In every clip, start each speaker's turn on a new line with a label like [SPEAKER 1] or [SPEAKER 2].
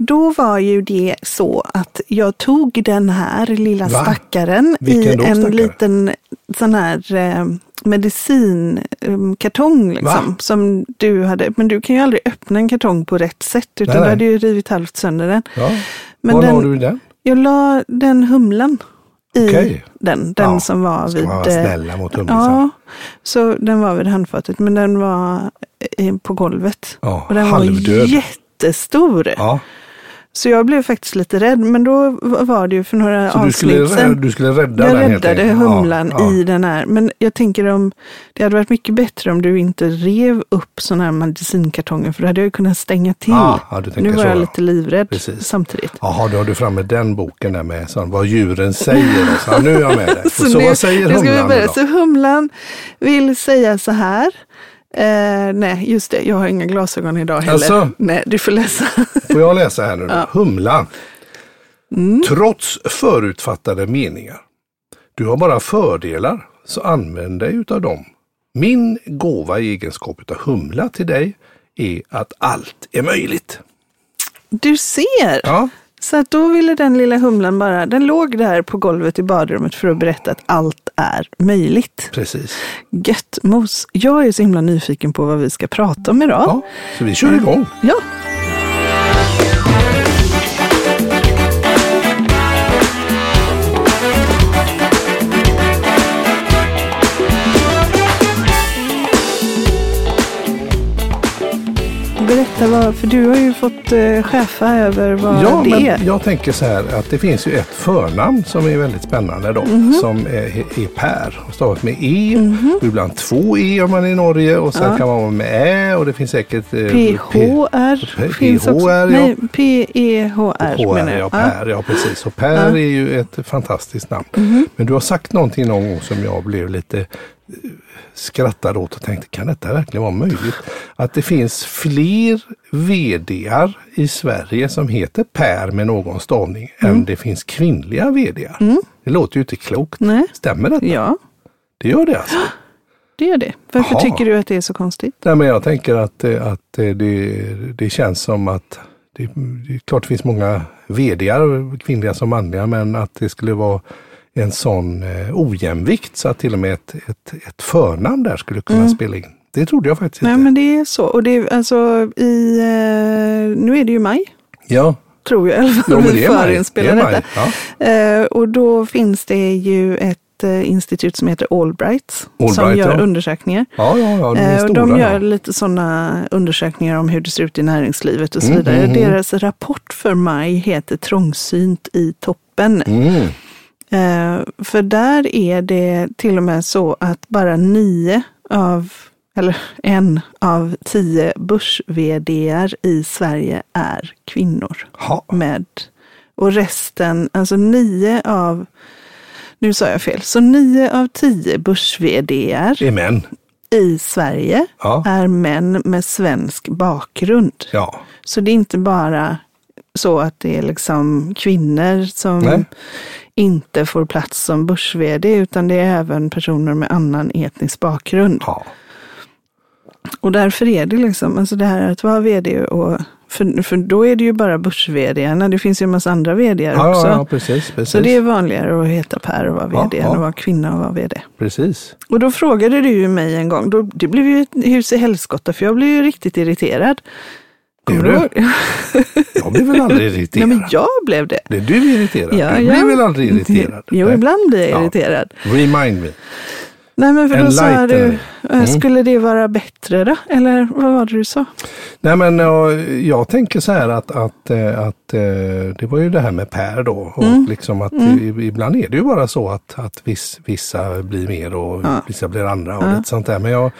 [SPEAKER 1] Då var ju det så att jag tog den här lilla
[SPEAKER 2] Va?
[SPEAKER 1] stackaren
[SPEAKER 2] Vilken
[SPEAKER 1] i en
[SPEAKER 2] stackare?
[SPEAKER 1] liten sån här eh, medicinkartong liksom.
[SPEAKER 2] Va?
[SPEAKER 1] Som du hade, men du kan ju aldrig öppna en kartong på rätt sätt utan
[SPEAKER 2] Nej,
[SPEAKER 1] du
[SPEAKER 2] nej.
[SPEAKER 1] hade ju rivit halvt sönder den.
[SPEAKER 2] Ja.
[SPEAKER 1] Men
[SPEAKER 2] Var la
[SPEAKER 1] den,
[SPEAKER 2] du den?
[SPEAKER 1] jag la den humlan i
[SPEAKER 2] Okej.
[SPEAKER 1] den, den
[SPEAKER 2] Ja,
[SPEAKER 1] som var vid...
[SPEAKER 2] vara
[SPEAKER 1] eh,
[SPEAKER 2] snälla mot humlisen?
[SPEAKER 1] Ja, så den var vid handfatet men den var eh, på golvet.
[SPEAKER 2] Ja,
[SPEAKER 1] och den
[SPEAKER 2] halvdöd.
[SPEAKER 1] var jättestor.
[SPEAKER 2] Ja,
[SPEAKER 1] Så jag blev faktiskt lite rädd, men då var det ju för några
[SPEAKER 2] så du skulle,
[SPEAKER 1] avsnitt
[SPEAKER 2] du skulle rädda
[SPEAKER 1] Jag
[SPEAKER 2] den helt
[SPEAKER 1] räddade humlan
[SPEAKER 2] Ja, ja.
[SPEAKER 1] i den här. Men jag tänker om det hade varit mycket bättre om du inte rev upp sådana här medicinkartonger, för då hade jag ju kunnat stänga till.
[SPEAKER 2] Ah, ja,
[SPEAKER 1] nu var
[SPEAKER 2] så,
[SPEAKER 1] jag
[SPEAKER 2] ja.
[SPEAKER 1] lite livrädd
[SPEAKER 2] Precis.
[SPEAKER 1] samtidigt.
[SPEAKER 2] Jaha, då har du framme den boken där med sån, vad djuren säger. Och så, nu är jag med dig. Och så,
[SPEAKER 1] nu,
[SPEAKER 2] vad säger humlan då?
[SPEAKER 1] Så humlan vill säga så här. Eh, nej, just det, jag har inga glasögon idag heller.
[SPEAKER 2] Alltså?
[SPEAKER 1] Nej, du får läsa.
[SPEAKER 2] Får jag läsa här nu då?
[SPEAKER 1] Ja.
[SPEAKER 2] Humlan.
[SPEAKER 1] Mm.
[SPEAKER 2] Trots förutfattade meningar. Du har bara fördelar, så använd dig utav dem. Min gåva i egenskap utav humla till dig är att allt är möjligt.
[SPEAKER 1] Du ser!
[SPEAKER 2] Ja,
[SPEAKER 1] Så att då ville den lilla humlan bara, den låg där på golvet i badrummet för att berätta att allt är möjligt.
[SPEAKER 2] precis.
[SPEAKER 1] Gött mos. Jag är så himla nyfiken på vad vi ska prata om idag.
[SPEAKER 2] Ja, så vi kör igång.
[SPEAKER 1] Ja. Berätta vad, för du har ju fått eh, chefa över vad
[SPEAKER 2] Ja,
[SPEAKER 1] det
[SPEAKER 2] men
[SPEAKER 1] är.
[SPEAKER 2] jag tänker så här att det finns ju ett förnamn som är väldigt spännande då.
[SPEAKER 1] Mhm.
[SPEAKER 2] Som är, är Per. Stavat med E. Och ibland två E om man är i Norge. Och sen
[SPEAKER 1] Ja.
[SPEAKER 2] kan man vara med Ä. Och det finns säkert eh,
[SPEAKER 1] PHR
[SPEAKER 2] P-
[SPEAKER 1] finns också.
[SPEAKER 2] PHR, ja.
[SPEAKER 1] Nej, PEHR
[SPEAKER 2] HR,
[SPEAKER 1] menar jag.
[SPEAKER 2] ja, Per, ja precis. Och Per är ju ett fantastiskt namn. Men du har sagt någonting någon gång som jag blev lite eh, skrattad åt och tänkte, kan detta verkligen vara möjligt? Att det finns fler VDar i Sverige som heter Per med någon stavning
[SPEAKER 1] Mm.
[SPEAKER 2] än det finns kvinnliga VDar. Det låter ju inte klokt.
[SPEAKER 1] Nej.
[SPEAKER 2] Stämmer detta?
[SPEAKER 1] Ja,
[SPEAKER 2] Det gör det alltså?
[SPEAKER 1] det gör det. Varför
[SPEAKER 2] Jaha.
[SPEAKER 1] tycker du att det är så konstigt?
[SPEAKER 2] Nej, men jag tänker att, eh, att eh, det, det känns som att det, det är klart det finns många VDar, kvinnliga som manliga, men att det skulle vara en sån eh, ojämvikt så att till och med ett, ett, ett förnamn där skulle kunna spela in. Det trodde jag faktiskt
[SPEAKER 1] Mm. Nej,
[SPEAKER 2] inte.
[SPEAKER 1] men det är så. Och det är alltså i, eh, nu är det ju maj,
[SPEAKER 2] Ja,
[SPEAKER 1] tror jag i alla fall. vi
[SPEAKER 2] det är maj. Ja.
[SPEAKER 1] Eh, och då finns det ju ett eh, institut som heter Allbright som
[SPEAKER 2] Allbright,
[SPEAKER 1] gör
[SPEAKER 2] ja.
[SPEAKER 1] undersökningar.
[SPEAKER 2] Ja, ja, de
[SPEAKER 1] Eh, och
[SPEAKER 2] stora.
[SPEAKER 1] de gör lite sådana undersökningar om hur det ser ut i näringslivet och så
[SPEAKER 2] Mm,
[SPEAKER 1] vidare.
[SPEAKER 2] mm, mm.
[SPEAKER 1] Deras rapport för maj heter Trångsynt i toppen.
[SPEAKER 2] Mm.
[SPEAKER 1] Eh, för där är det till och med så att bara nio av, eller en av tio börs i Sverige är kvinnor.
[SPEAKER 2] Ja.
[SPEAKER 1] Med, och resten, alltså nio av, nu sa jag fel, så nio av tio börs
[SPEAKER 2] är män.
[SPEAKER 1] i Sverige
[SPEAKER 2] Ja.
[SPEAKER 1] är män med svensk bakgrund.
[SPEAKER 2] Ja.
[SPEAKER 1] Så det är inte bara så att det är liksom kvinnor som
[SPEAKER 2] Nej.
[SPEAKER 1] Inte får plats som börs utan det är även personer med annan etnisk bakgrund.
[SPEAKER 2] ja.
[SPEAKER 1] Och därför är det liksom, alltså det här att vara vd och, för, för då är det ju bara börs Det finns ju en massa andra vd
[SPEAKER 2] Ja,
[SPEAKER 1] också.
[SPEAKER 2] ja, precis. precis.
[SPEAKER 1] Så det är vanligare att heta Per och vara
[SPEAKER 2] Ja,
[SPEAKER 1] vd än
[SPEAKER 2] ja.
[SPEAKER 1] att vara kvinna och vara vd.
[SPEAKER 2] precis.
[SPEAKER 1] Och då frågade du ju mig en gång, då, det blev ju ett hus i helskotta för jag blev ju riktigt irriterad. Kommer
[SPEAKER 2] Blev
[SPEAKER 1] du ihåg?
[SPEAKER 2] Jag blir väl aldrig
[SPEAKER 1] Nej
[SPEAKER 2] irriterad?
[SPEAKER 1] men jag blev det.
[SPEAKER 2] Blir du irriterad?
[SPEAKER 1] Ja,
[SPEAKER 2] du
[SPEAKER 1] ja.
[SPEAKER 2] blir väl aldrig irriterad?
[SPEAKER 1] Jo,
[SPEAKER 2] Nej.
[SPEAKER 1] ibland blir jag
[SPEAKER 2] Ja.
[SPEAKER 1] irriterad.
[SPEAKER 2] Remind me.
[SPEAKER 1] Nej men för då sa du, eh,
[SPEAKER 2] Mm.
[SPEAKER 1] skulle det vara bättre då? Eller vad var det du sa?
[SPEAKER 2] Nej men jag, jag tänker så här att, att, eh, att eh, det var ju det här med Per då. Och
[SPEAKER 1] Mm.
[SPEAKER 2] liksom att i- ibland är det ju bara så att, att viss, vissa blir mer och
[SPEAKER 1] Ja.
[SPEAKER 2] vissa blir andra och
[SPEAKER 1] Ja.
[SPEAKER 2] lite sånt där. Men jag,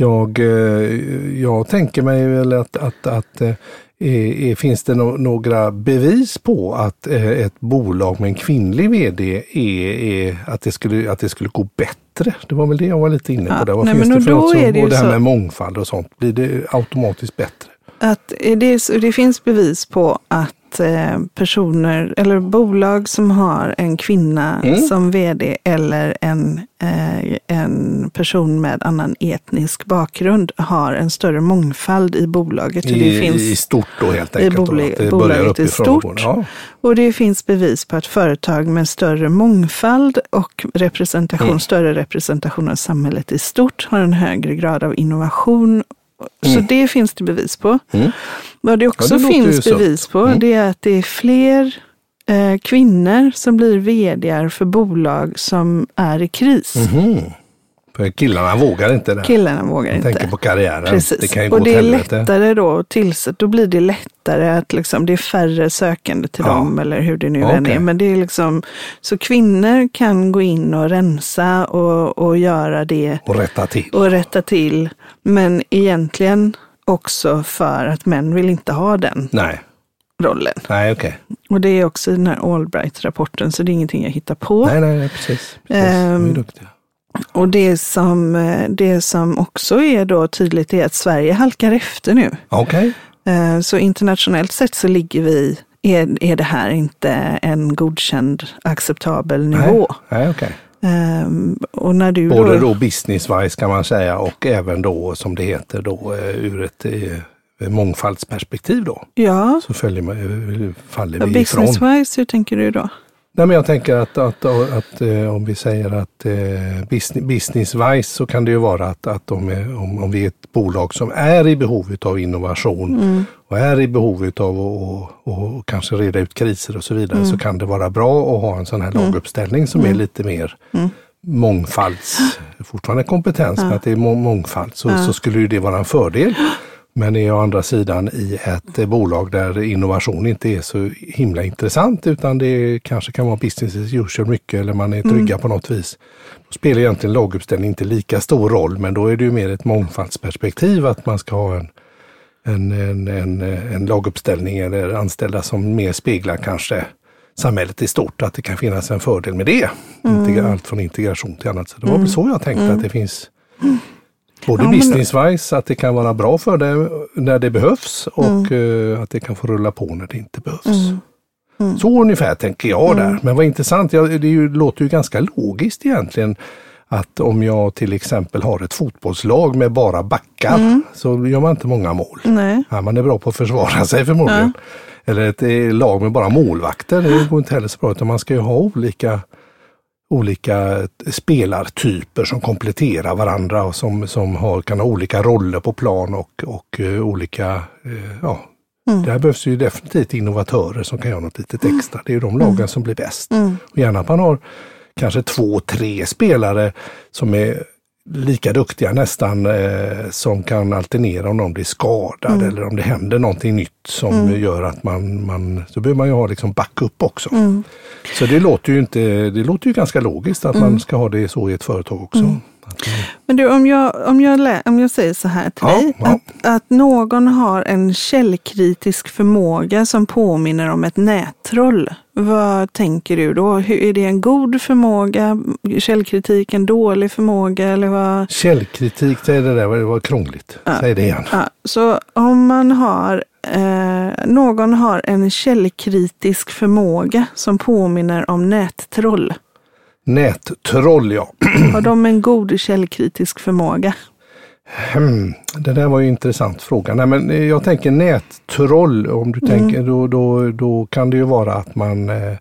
[SPEAKER 2] jag, eh, jag tänker mig väl att, att, att eh, är, är, finns det no, några bevis på att eh, ett bolag med en kvinnlig vd är, är att, det skulle, att det skulle gå bättre? Det var väl det jag var lite inne på.
[SPEAKER 1] Ja,
[SPEAKER 2] där. Vad
[SPEAKER 1] nej,
[SPEAKER 2] finns det för något som,
[SPEAKER 1] det
[SPEAKER 2] och det här
[SPEAKER 1] så-
[SPEAKER 2] med mångfald och sånt, blir det automatiskt bättre?
[SPEAKER 1] Att eh, det, det finns bevis på att att eh, personer eller bolag som har en kvinna
[SPEAKER 2] Mm.
[SPEAKER 1] som vd eller en, eh, en person med annan etnisk bakgrund har en större mångfald i bolaget.
[SPEAKER 2] I,
[SPEAKER 1] det finns,
[SPEAKER 2] I stort då helt
[SPEAKER 1] i
[SPEAKER 2] enkelt. då,
[SPEAKER 1] bolag-
[SPEAKER 2] det
[SPEAKER 1] bolaget i stort.
[SPEAKER 2] Ja.
[SPEAKER 1] och det finns bevis på att företag med större mångfald och representation,
[SPEAKER 2] Mm.
[SPEAKER 1] större representation av samhället i stort har en högre grad av innovation. Så
[SPEAKER 2] Mm.
[SPEAKER 1] det finns det bevis på. Vad det också
[SPEAKER 2] det låter ju
[SPEAKER 1] finns bevis på,
[SPEAKER 2] Mm.
[SPEAKER 1] det är att det är fler eh, kvinnor som blir vd för bolag som är i kris.
[SPEAKER 2] Mhm. För killarna vågar inte det.
[SPEAKER 1] Killarna vågar
[SPEAKER 2] De
[SPEAKER 1] inte.
[SPEAKER 2] tänker på karriären.
[SPEAKER 1] Precis.
[SPEAKER 2] Det kan ju gå
[SPEAKER 1] och
[SPEAKER 2] åt
[SPEAKER 1] det är
[SPEAKER 2] helvete.
[SPEAKER 1] lättare då tillsätta, då blir det lättare att liksom, det är färre sökande till
[SPEAKER 2] Ja.
[SPEAKER 1] dem eller hur det nu
[SPEAKER 2] Ja,
[SPEAKER 1] än är. Men det är liksom, så kvinnor kan gå in och rensa och, och göra det
[SPEAKER 2] Och rätta till.
[SPEAKER 1] och rätta till. Men egentligen också för att män vill inte ha den
[SPEAKER 2] Nej,
[SPEAKER 1] rollen.
[SPEAKER 2] nej okej.
[SPEAKER 1] Och det är också i den här Allbright-rapporten, så det är ingenting jag hittar på.
[SPEAKER 2] Nej, nej, nej, precis. precis. Duktiga.
[SPEAKER 1] Och det som, eh, det som också är då tydligt är att Sverige halkar efter nu.
[SPEAKER 2] Okej.
[SPEAKER 1] Eh, Så internationellt sett så ligger vi, är, är det här inte en godkänd acceptabel nivå.
[SPEAKER 2] Nej, nej okej.
[SPEAKER 1] Ehm, Och när du
[SPEAKER 2] Både
[SPEAKER 1] då,
[SPEAKER 2] då business-wise kan man säga och även då som det heter då eh, ur ett eh, mångfaldsperspektiv då.
[SPEAKER 1] ja,
[SPEAKER 2] Så följer man, eh, faller vi ifrån.
[SPEAKER 1] business-wise, hur tänker du då?
[SPEAKER 2] Nej, men jag tänker att, att, att, eh, om vi säger att eh, business, business-wise så kan det ju vara att, att om, om, om vi är ett bolag som är i behov av innovation
[SPEAKER 1] Mm.
[SPEAKER 2] och är i behov av att kanske reda ut kriser och så vidare
[SPEAKER 1] Mm.
[SPEAKER 2] så kan det vara bra att ha en sån här laguppställning som är lite mer
[SPEAKER 1] Mm.
[SPEAKER 2] mångfalds, fortfarande kompetens, men att det är må- mångfald så, så skulle ju det vara en fördel. Men är å andra sidan i ett eh, bolag där innovation inte är så himla intressant utan det kanske kan vara business as usual mycket eller man är trygga på något vis. Då spelar egentligen laguppställning inte lika stor roll men då är det ju mer ett mångfaldsperspektiv att man ska ha en, en, en, en, en laguppställning eller anställda som mer speglar kanske samhället i stort, att det kan finnas en fördel med det. Integra- Allt från integration till annat. Så det var väl så jag tänkte att det finns Både
[SPEAKER 1] Ja,
[SPEAKER 2] business-wise, att det kan vara bra för det när det behövs och eh, att det kan få rulla på när det inte behövs. Så ungefär tänker jag där. Men vad intressant, ja, det ju, låter ju ganska logiskt egentligen att om jag till exempel har ett fotbollslag med bara backar så gör man inte många mål.
[SPEAKER 1] Nej.
[SPEAKER 2] Ja, man är bra på att försvara sig förmodligen. Eller ett eh, lag med bara målvakter, det går inte heller så bra. Utan man ska ju ha olika, olika spelartyper som kompletterar varandra och som, som har, kan ha olika roller på plan och, och eh, olika, eh, ja, där behövs ju definitivt innovatörer som kan göra något litet extra. Det är ju de lagen som blir bäst. Och gärna att man har kanske två, tre spelare som är lika duktiga nästan eh, som kan alternera om någon blir skadad eller om det händer någonting nytt som gör att man, man, så behöver man ju ha liksom backup också. Så det låter ju inte, det låter ju ganska logiskt att man ska ha det så i ett företag också. Eh,
[SPEAKER 1] Men du, om jag, om jag, om jag säger så här till
[SPEAKER 2] Ja,
[SPEAKER 1] dig,
[SPEAKER 2] ja.
[SPEAKER 1] Att, att någon har en källkritisk förmåga som påminner om ett nättroll. Vad tänker du då? Är det en god förmåga? Källkritik en dålig förmåga? Eller vad?
[SPEAKER 2] Källkritik, säg det där, det var krångligt. Säg det igen.
[SPEAKER 1] Ja, så om man har, eh, någon har en källkritisk förmåga som påminner om nättroll.
[SPEAKER 2] Nättroll ja.
[SPEAKER 1] Har de en god källkritisk förmåga?
[SPEAKER 2] Hmm, det där var ju en intressant fråga. Nej, men eh, jag tänker nättroll, om du tänker, då, då, då kan det ju vara att man eh,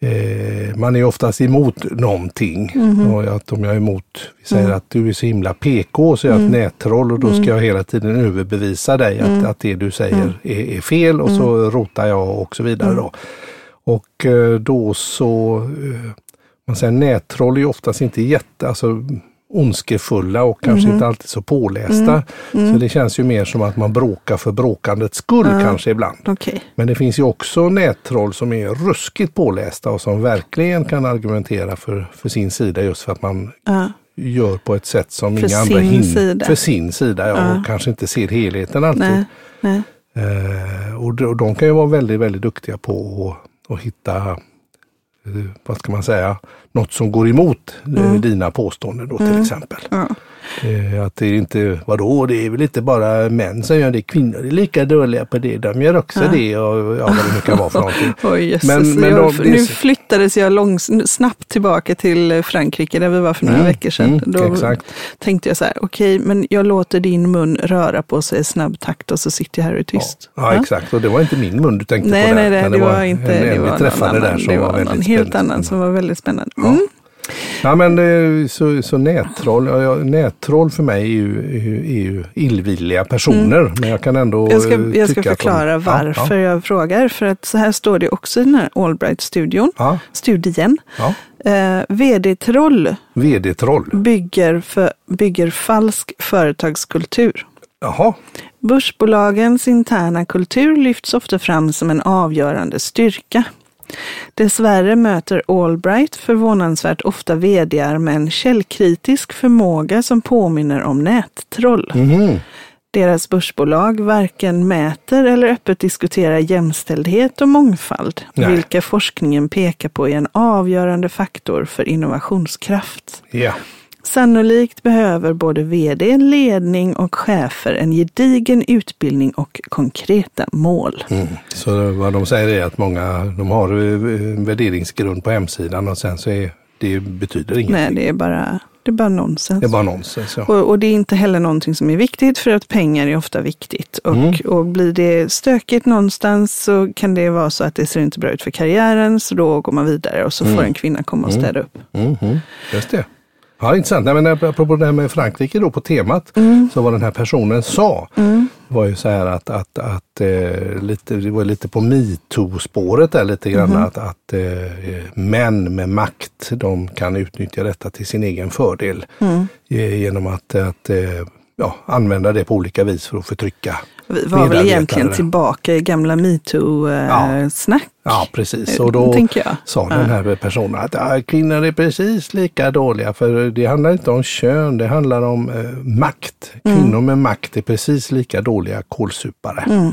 [SPEAKER 2] eh, man är oftast emot någonting. Och att om jag är emot, vi säger att du är så himla PK så är jag ett nättroll och då ska jag hela tiden överbevisa dig att, att det du säger är, är fel och så rotar jag och så vidare. Då. Och eh, då så, man säger nättroll är ju oftast inte jätte, alltså ondskefulla och kanske inte alltid så pålästa. Så det känns ju mer som att man bråkar för bråkandets skull kanske ibland.
[SPEAKER 1] Okej.
[SPEAKER 2] Men det finns ju också nättroll som är ruskigt pålästa och som verkligen kan argumentera för, för sin sida just för att man
[SPEAKER 1] Ja.
[SPEAKER 2] gör på ett sätt som
[SPEAKER 1] För
[SPEAKER 2] inga andra
[SPEAKER 1] sin
[SPEAKER 2] hin-
[SPEAKER 1] sida.
[SPEAKER 2] För sin sida, ja, och kanske inte ser helheten alltid.
[SPEAKER 1] Nej. Nej.
[SPEAKER 2] Eh, och, de, och de kan ju vara väldigt, väldigt duktiga på att, att hitta, vad ska man säga, något som går emot eh, dina påståenden då till exempel.
[SPEAKER 1] Ja.
[SPEAKER 2] Eh, Att det inte, vadå, det är väl inte bara män som gör det, kvinnor är lika dåliga på det, de gör också
[SPEAKER 1] Ja.
[SPEAKER 2] det och ja, vad det nu kan vara för någonting.
[SPEAKER 1] Jösses.
[SPEAKER 2] Men- men
[SPEAKER 1] jag,
[SPEAKER 2] de- det
[SPEAKER 1] nu flyttades jag långs, snabbt tillbaka till Frankrike där vi var för några
[SPEAKER 2] Mm,
[SPEAKER 1] veckor sedan.
[SPEAKER 2] mm,
[SPEAKER 1] Då
[SPEAKER 2] exakt.
[SPEAKER 1] tänkte jag så här, okej, men jag låter din mun röra på sig i snabb takt och så sitter jag här och är tyst.
[SPEAKER 2] Ja,
[SPEAKER 1] Ja.
[SPEAKER 2] exakt, och det var inte min mun du tänkte
[SPEAKER 1] Nej,
[SPEAKER 2] på där.
[SPEAKER 1] nej, nej,
[SPEAKER 2] utan
[SPEAKER 1] det, var inte
[SPEAKER 2] en,
[SPEAKER 1] det.
[SPEAKER 2] en
[SPEAKER 1] var
[SPEAKER 2] vi träffade
[SPEAKER 1] någon
[SPEAKER 2] där
[SPEAKER 1] annan,
[SPEAKER 2] som
[SPEAKER 1] det
[SPEAKER 2] var
[SPEAKER 1] var
[SPEAKER 2] väldigt
[SPEAKER 1] någon helt
[SPEAKER 2] spännande.
[SPEAKER 1] annan som var väldigt spännande.
[SPEAKER 2] Ja.
[SPEAKER 1] Mm.
[SPEAKER 2] Ja men eh, så, så nättroll, ja, ja, nättroll för mig är ju, är ju, illvilliga personer. Men jag kan ändå
[SPEAKER 1] Mm. Jag ska,
[SPEAKER 2] eh,
[SPEAKER 1] jag ska
[SPEAKER 2] att de-
[SPEAKER 1] förklara
[SPEAKER 2] Ja,
[SPEAKER 1] varför
[SPEAKER 2] Ja,
[SPEAKER 1] jag frågar. För att så här står det också i den här Allbright-studion,
[SPEAKER 2] ja,
[SPEAKER 1] studien.
[SPEAKER 2] ja.
[SPEAKER 1] Eh, VD-troll
[SPEAKER 2] VD-troll.
[SPEAKER 1] bygger, för, bygger falsk företagskultur.
[SPEAKER 2] Jaha,
[SPEAKER 1] Börsbolagens interna kultur lyfts ofta fram som en avgörande styrka. Dessvärre möter Allbright förvånansvärt ofta vdar med en källkritisk förmåga som påminner om nättroll.
[SPEAKER 2] mhm.
[SPEAKER 1] Deras börsbolag varken mäter eller öppet diskuterar jämställdhet och mångfald,
[SPEAKER 2] Nej.
[SPEAKER 1] vilka forskningen pekar på är en avgörande faktor för innovationskraft.
[SPEAKER 2] ja.
[SPEAKER 1] Sannolikt behöver både vd, ledning och chefer en gedigen utbildning och konkreta mål.
[SPEAKER 2] Mm. Så vad de säger är att många, de har en värderingsgrund på hemsidan och sen så är det betyder ingenting.
[SPEAKER 1] Nej, det är bara, det är bara nonsens.
[SPEAKER 2] Det är bara nonsens. Ja.
[SPEAKER 1] Och, och det är inte heller någonting som är viktigt för att pengar är ofta viktigt. Och,
[SPEAKER 2] Mm.
[SPEAKER 1] och blir det stökigt någonstans så kan det vara så att det ser inte bra ut för karriären så då går man vidare och så får
[SPEAKER 2] Mm.
[SPEAKER 1] en kvinna komma och städa upp.
[SPEAKER 2] Mhm, Just det. Ja, intressant. Nej, men apropå det här med Frankrike då på temat, så vad den här personen sa var ju så här att, att, att eh, lite, det var lite på metoo-spåret där lite grann att, att eh, män med makt, de kan utnyttja detta till sin egen fördel. Eh, genom att, att eh, ja, använda det på olika vis för att förtrycka
[SPEAKER 1] Vi var väl egentligen tillbaka i gamla metoo-snack.
[SPEAKER 2] Ja, precis.
[SPEAKER 1] Eh,
[SPEAKER 2] Och då
[SPEAKER 1] tänker jag.
[SPEAKER 2] sa
[SPEAKER 1] Ja.
[SPEAKER 2] den här personen att ja, kvinnor är precis lika dåliga. För det handlar inte om kön, det handlar om eh, makt.
[SPEAKER 1] Mm.
[SPEAKER 2] Kvinnor med makt är precis lika dåliga kålsupare.
[SPEAKER 1] Mm.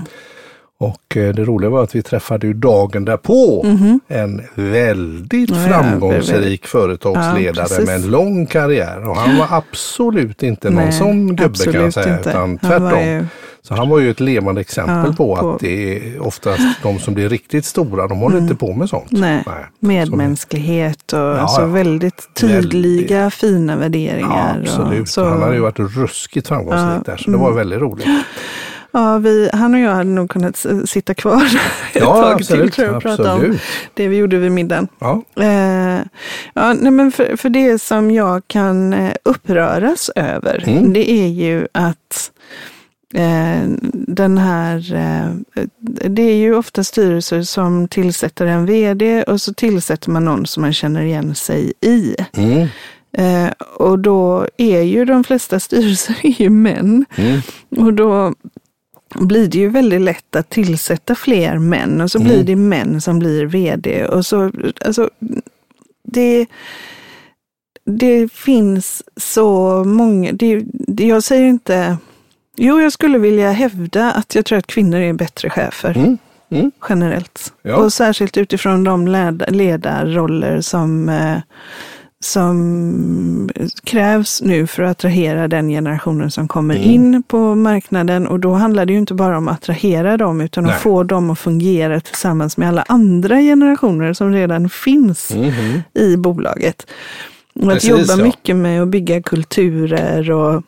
[SPEAKER 2] Och eh, det roliga var att vi träffade ju dagen därpå en väldigt.
[SPEAKER 1] Ja, ja,
[SPEAKER 2] framgångsrik
[SPEAKER 1] väldigt.
[SPEAKER 2] företagsledare
[SPEAKER 1] Ja,
[SPEAKER 2] med en lång karriär. Och han var absolut inte någon
[SPEAKER 1] Nej,
[SPEAKER 2] sån gubbe kan jag säga,
[SPEAKER 1] inte.
[SPEAKER 2] utan tvärtom. Så han var ju ett levande exempel
[SPEAKER 1] Ja,
[SPEAKER 2] på,
[SPEAKER 1] på-
[SPEAKER 2] att det är oftast de som blir riktigt stora, de håller inte på med sånt.
[SPEAKER 1] Nej,
[SPEAKER 2] Så-
[SPEAKER 1] medmänsklighet och alltså
[SPEAKER 2] ja.
[SPEAKER 1] väldigt tydliga, fina värderingar.
[SPEAKER 2] Ja, absolut.
[SPEAKER 1] Och, så,
[SPEAKER 2] Han hade ju varit ruskigt framgångsrik
[SPEAKER 1] Ja,
[SPEAKER 2] där, så det var väldigt roligt.
[SPEAKER 1] Ja, vi, han och jag hade nog kunnat sitta kvar ett
[SPEAKER 2] Ja,
[SPEAKER 1] tag
[SPEAKER 2] absolut.
[SPEAKER 1] till tror jag och prata om det vi gjorde vid middagen.
[SPEAKER 2] Ja.
[SPEAKER 1] Eh, ja, nej, men för, för det som jag kan eh, uppröras över,
[SPEAKER 2] Mm.
[SPEAKER 1] det är ju att eh, den här, eh, det är ju ofta styrelser som tillsätter en vd och så tillsätter man någon som man känner igen sig i.
[SPEAKER 2] Mm.
[SPEAKER 1] Eh, och då är ju de flesta styrelser är ju män.
[SPEAKER 2] Mm.
[SPEAKER 1] Och då blir det ju väldigt lätt att tillsätta fler män och så blir
[SPEAKER 2] Mm.
[SPEAKER 1] det män som blir vd. Och så, alltså, det, det finns så många, det, det, jag säger inte, jo jag skulle vilja hävda att jag tror att kvinnor är bättre chefer
[SPEAKER 2] Mm. Mm.
[SPEAKER 1] generellt.
[SPEAKER 2] Ja.
[SPEAKER 1] Och särskilt utifrån de led, ledarroller som, eh, som krävs nu för att attrahera den generationen som kommer
[SPEAKER 2] Mm.
[SPEAKER 1] in på marknaden. Och då handlar det ju inte bara om att attrahera dem, utan
[SPEAKER 2] Nej.
[SPEAKER 1] att få dem att fungera tillsammans med alla andra generationer som redan finns
[SPEAKER 2] Mhm.
[SPEAKER 1] i bolaget. Och att
[SPEAKER 2] Precis,
[SPEAKER 1] jobba
[SPEAKER 2] ja.
[SPEAKER 1] mycket med att bygga kulturer och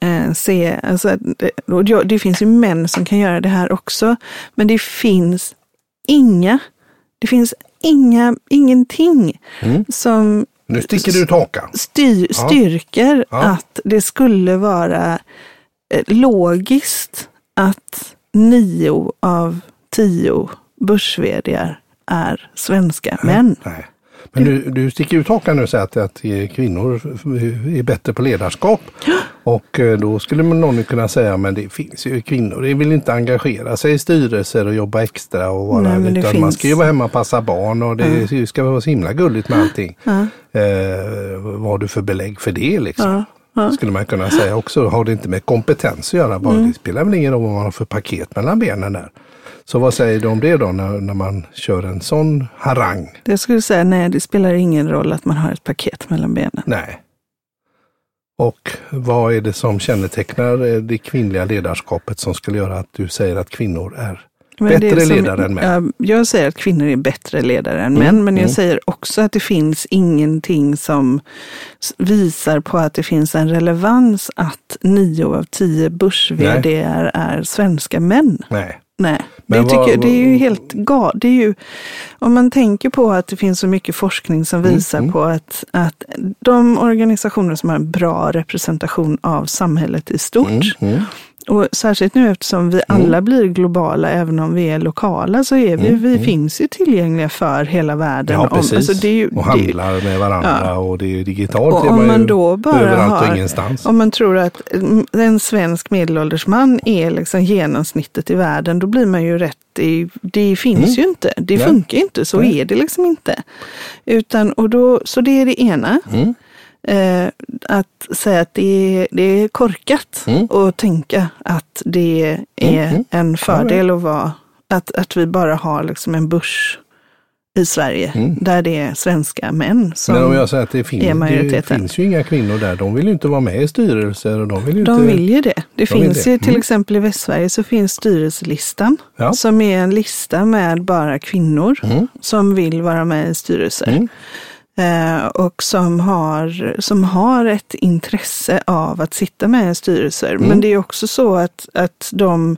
[SPEAKER 1] eh, se, alltså, det, och det- det finns ju män som kan göra det här också, men det finns inga, det finns inga, ingenting
[SPEAKER 2] Mm.
[SPEAKER 1] som
[SPEAKER 2] Nu sticker du ut hakan.
[SPEAKER 1] styr,
[SPEAKER 2] Ja.
[SPEAKER 1] styrker
[SPEAKER 2] Ja.
[SPEAKER 1] att det skulle vara eh, logiskt att nio av tio börs är svenska män.
[SPEAKER 2] Nej. Men du, du sticker ut hakan nu och säger att, att kvinnor är bättre på ledarskap. Och eh, då skulle man någon kunna säga, men det finns ju kvinnor, de vill inte engagera sig i styrelser och jobba extra och vara,
[SPEAKER 1] Nej,
[SPEAKER 2] utan man
[SPEAKER 1] finns-
[SPEAKER 2] ska ju vara hemma och passa barn och det ska vara så himla gulligt med allting.
[SPEAKER 1] Ja.
[SPEAKER 2] Eh, vad har du för belägg för det liksom?
[SPEAKER 1] Ja, ja.
[SPEAKER 2] Skulle man kunna säga också, har det inte med kompetens att göra, bara,
[SPEAKER 1] Mm.
[SPEAKER 2] det spelar väl ingen roll vad man har för paket mellan benen där. Så vad säger du om det då när, när man kör en sån harang?
[SPEAKER 1] Jag skulle säga nej, det spelar ingen roll att man har ett paket mellan benen.
[SPEAKER 2] Nej. Och vad är det som kännetecknar eh, det kvinnliga ledarskapet som skulle göra att du säger att kvinnor är
[SPEAKER 1] Men
[SPEAKER 2] bättre
[SPEAKER 1] som-
[SPEAKER 2] ledare än män?
[SPEAKER 1] ja, Jag säger att kvinnor är bättre ledare än
[SPEAKER 2] Mm,
[SPEAKER 1] män, men jag
[SPEAKER 2] mm.
[SPEAKER 1] säger också att det finns ingenting som visar på att det finns en relevans att nio av tio börs är svenska män.
[SPEAKER 2] Nej.
[SPEAKER 1] Nej, Det,
[SPEAKER 2] vad-
[SPEAKER 1] tycker, det är ju helt galet. Det är ju, om man tänker på att det finns så mycket forskning som
[SPEAKER 2] Mm,
[SPEAKER 1] visar
[SPEAKER 2] mm.
[SPEAKER 1] på att, att de organisationer som har en bra representation av samhället i stort,
[SPEAKER 2] Mm, mm.
[SPEAKER 1] Och särskilt nu eftersom vi alla blir globala, även om vi är lokala, så är vi,
[SPEAKER 2] Mm,
[SPEAKER 1] vi
[SPEAKER 2] mm.
[SPEAKER 1] finns ju tillgängliga för hela världen.
[SPEAKER 2] Ja,
[SPEAKER 1] Om-
[SPEAKER 2] precis.
[SPEAKER 1] alltså det är ju,
[SPEAKER 2] och handlar med varandra
[SPEAKER 1] Ja.
[SPEAKER 2] och det är ju digitalt.
[SPEAKER 1] Och om
[SPEAKER 2] man,
[SPEAKER 1] man
[SPEAKER 2] ju
[SPEAKER 1] då bara har- om man tror att mm, en svensk medelålders man är liksom genomsnittet i världen, då blir man ju rätt det, det finns
[SPEAKER 2] Mm.
[SPEAKER 1] ju inte. Det
[SPEAKER 2] Nej.
[SPEAKER 1] funkar inte. Så är det liksom inte. Utan, och då, så det är det ena.
[SPEAKER 2] Mm.
[SPEAKER 1] Eh, att säga att det är, det är korkat
[SPEAKER 2] Mm.
[SPEAKER 1] och tänka att det är
[SPEAKER 2] Mm, mm.
[SPEAKER 1] en fördel att vara, att, att vi bara har liksom en börs i Sverige
[SPEAKER 2] Mm.
[SPEAKER 1] där det är svenska män som
[SPEAKER 2] Men om jag säger att det, finns,
[SPEAKER 1] är
[SPEAKER 2] det
[SPEAKER 1] majoriteten.
[SPEAKER 2] finns ju inga kvinnor där. De vill ju inte vara med i styrelser och de vill ju
[SPEAKER 1] De
[SPEAKER 2] inte...
[SPEAKER 1] vill ju det. Det
[SPEAKER 2] De
[SPEAKER 1] finns
[SPEAKER 2] det.
[SPEAKER 1] ju till
[SPEAKER 2] Mm.
[SPEAKER 1] exempel i Västsverige så finns styrelselistan
[SPEAKER 2] Ja.
[SPEAKER 1] som är en lista med bara kvinnor
[SPEAKER 2] Mm.
[SPEAKER 1] som vill vara med i styrelser.
[SPEAKER 2] Mm.
[SPEAKER 1] Eh, och som har, som har ett intresse av att sitta med styrelser.
[SPEAKER 2] Mm.
[SPEAKER 1] Men det är också så att, att de,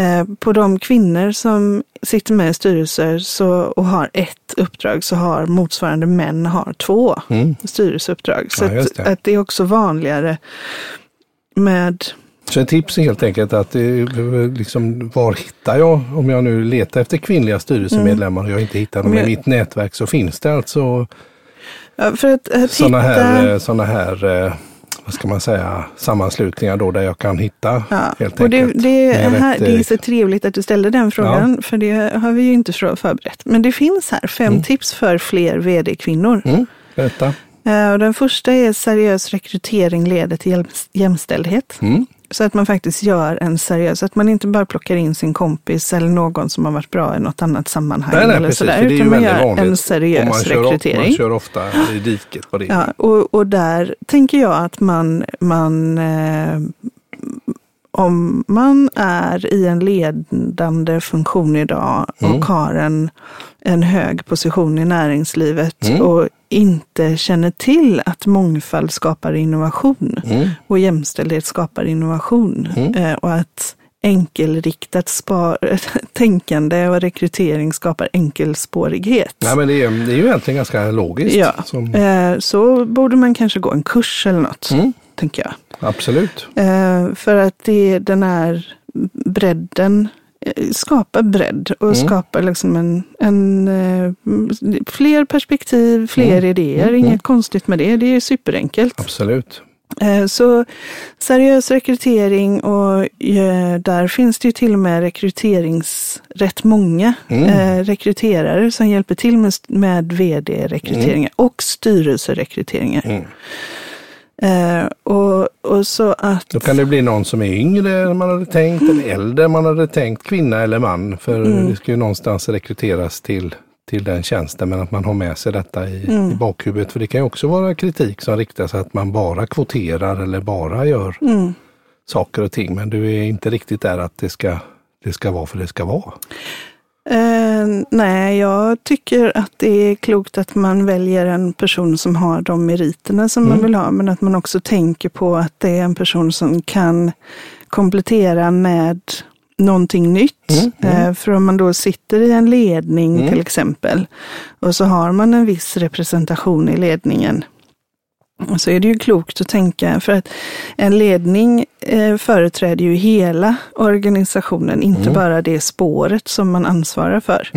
[SPEAKER 1] eh, på de kvinnor som sitter med styrelser så, och har ett uppdrag så har motsvarande män har två
[SPEAKER 2] Mm.
[SPEAKER 1] styrelseuppdrag. Så
[SPEAKER 2] Ja,
[SPEAKER 1] att,
[SPEAKER 2] det.
[SPEAKER 1] att det är också vanligare med
[SPEAKER 2] Så ett tips är helt enkelt att liksom, var hittar jag, om jag nu letar efter kvinnliga styrelsemedlemmar och jag inte hittar dem i mitt nätverk så finns det alltså
[SPEAKER 1] för att, att
[SPEAKER 2] sådana
[SPEAKER 1] hitta,
[SPEAKER 2] här, eh, såna här eh, vad ska man säga, sammanslutningar då där jag kan hitta
[SPEAKER 1] ja,
[SPEAKER 2] helt
[SPEAKER 1] och det, det,
[SPEAKER 2] med
[SPEAKER 1] här, det är
[SPEAKER 2] eh,
[SPEAKER 1] så trevligt att du ställde den frågan, för det har vi ju inte för- förberett. Men det finns här fem
[SPEAKER 2] Mm.
[SPEAKER 1] tips för fler vd-kvinnor.
[SPEAKER 2] Mm, berätta.
[SPEAKER 1] Eh, den första är seriös rekrytering leder till jäm- jämställdhet.
[SPEAKER 2] Mm.
[SPEAKER 1] Så att man faktiskt gör en seriös, att man inte bara plockar in sin kompis eller någon som har varit bra i något annat sammanhang.
[SPEAKER 2] Nej, nej,
[SPEAKER 1] eller
[SPEAKER 2] precis,
[SPEAKER 1] sådär, utan man gör en seriös
[SPEAKER 2] man kör,
[SPEAKER 1] rekrytering.
[SPEAKER 2] man kör ofta i diket på det.
[SPEAKER 1] Ja, och, och där tänker jag att man, man eh, om man är i en ledande funktion idag och
[SPEAKER 2] Mm.
[SPEAKER 1] har en, en hög position i näringslivet
[SPEAKER 2] Mm.
[SPEAKER 1] och inte känner till att mångfald skapar innovation
[SPEAKER 2] Mm.
[SPEAKER 1] och jämställdhet skapar innovation
[SPEAKER 2] Mm.
[SPEAKER 1] eh, och att enkelriktat spar, tänkande och rekrytering skapar enkelspårighet.
[SPEAKER 2] Nej, men det är, det är ju egentligen ganska logiskt.
[SPEAKER 1] Ja,
[SPEAKER 2] Som,
[SPEAKER 1] eh, så borde man kanske gå en kurs eller något,
[SPEAKER 2] mm,
[SPEAKER 1] tänker jag.
[SPEAKER 2] Absolut.
[SPEAKER 1] Eh, för att det, den här bredden eh, skapar bredd och
[SPEAKER 2] Mm.
[SPEAKER 1] skapar liksom en, en eh, fler perspektiv, fler
[SPEAKER 2] Mm.
[SPEAKER 1] idéer.
[SPEAKER 2] Mm,
[SPEAKER 1] Inget
[SPEAKER 2] mm.
[SPEAKER 1] konstigt med det, det är superenkelt.
[SPEAKER 2] Absolut.
[SPEAKER 1] Eh, Så seriös rekrytering och där finns det ju till och med rekryterings, rätt många
[SPEAKER 2] Mm.
[SPEAKER 1] rekryterare som hjälper till med, med vd-rekryteringar och styrelserekryteringar. Eh, och, och så att...
[SPEAKER 2] Då kan det bli någon som är yngre än man hade tänkt, eller äldre än man hade tänkt, kvinna eller man. För
[SPEAKER 1] Mm.
[SPEAKER 2] det ska ju någonstans rekryteras till, till den tjänsten, men att man har med sig detta i,
[SPEAKER 1] Mm.
[SPEAKER 2] i bakhuvudet. För det kan ju också vara kritik som riktar sig att man bara kvoterar eller bara gör
[SPEAKER 1] Mm.
[SPEAKER 2] saker och ting. Men du är inte riktigt där att det ska, det ska vara för det ska vara.
[SPEAKER 1] Eh, nej, jag tycker att det är klokt att man väljer en person som har de meriterna som man
[SPEAKER 2] Mm.
[SPEAKER 1] vill ha, men att man också tänker på att det är en person som kan komplettera med någonting nytt.
[SPEAKER 2] Mm, mm.
[SPEAKER 1] Eh, för om man då sitter i en ledning
[SPEAKER 2] Mm.
[SPEAKER 1] till exempel och så har man en viss representation i ledningen så är det ju klokt att tänka, för att en ledning eh, företräder ju hela organisationen, inte
[SPEAKER 2] Mm.
[SPEAKER 1] bara det spåret som man ansvarar för.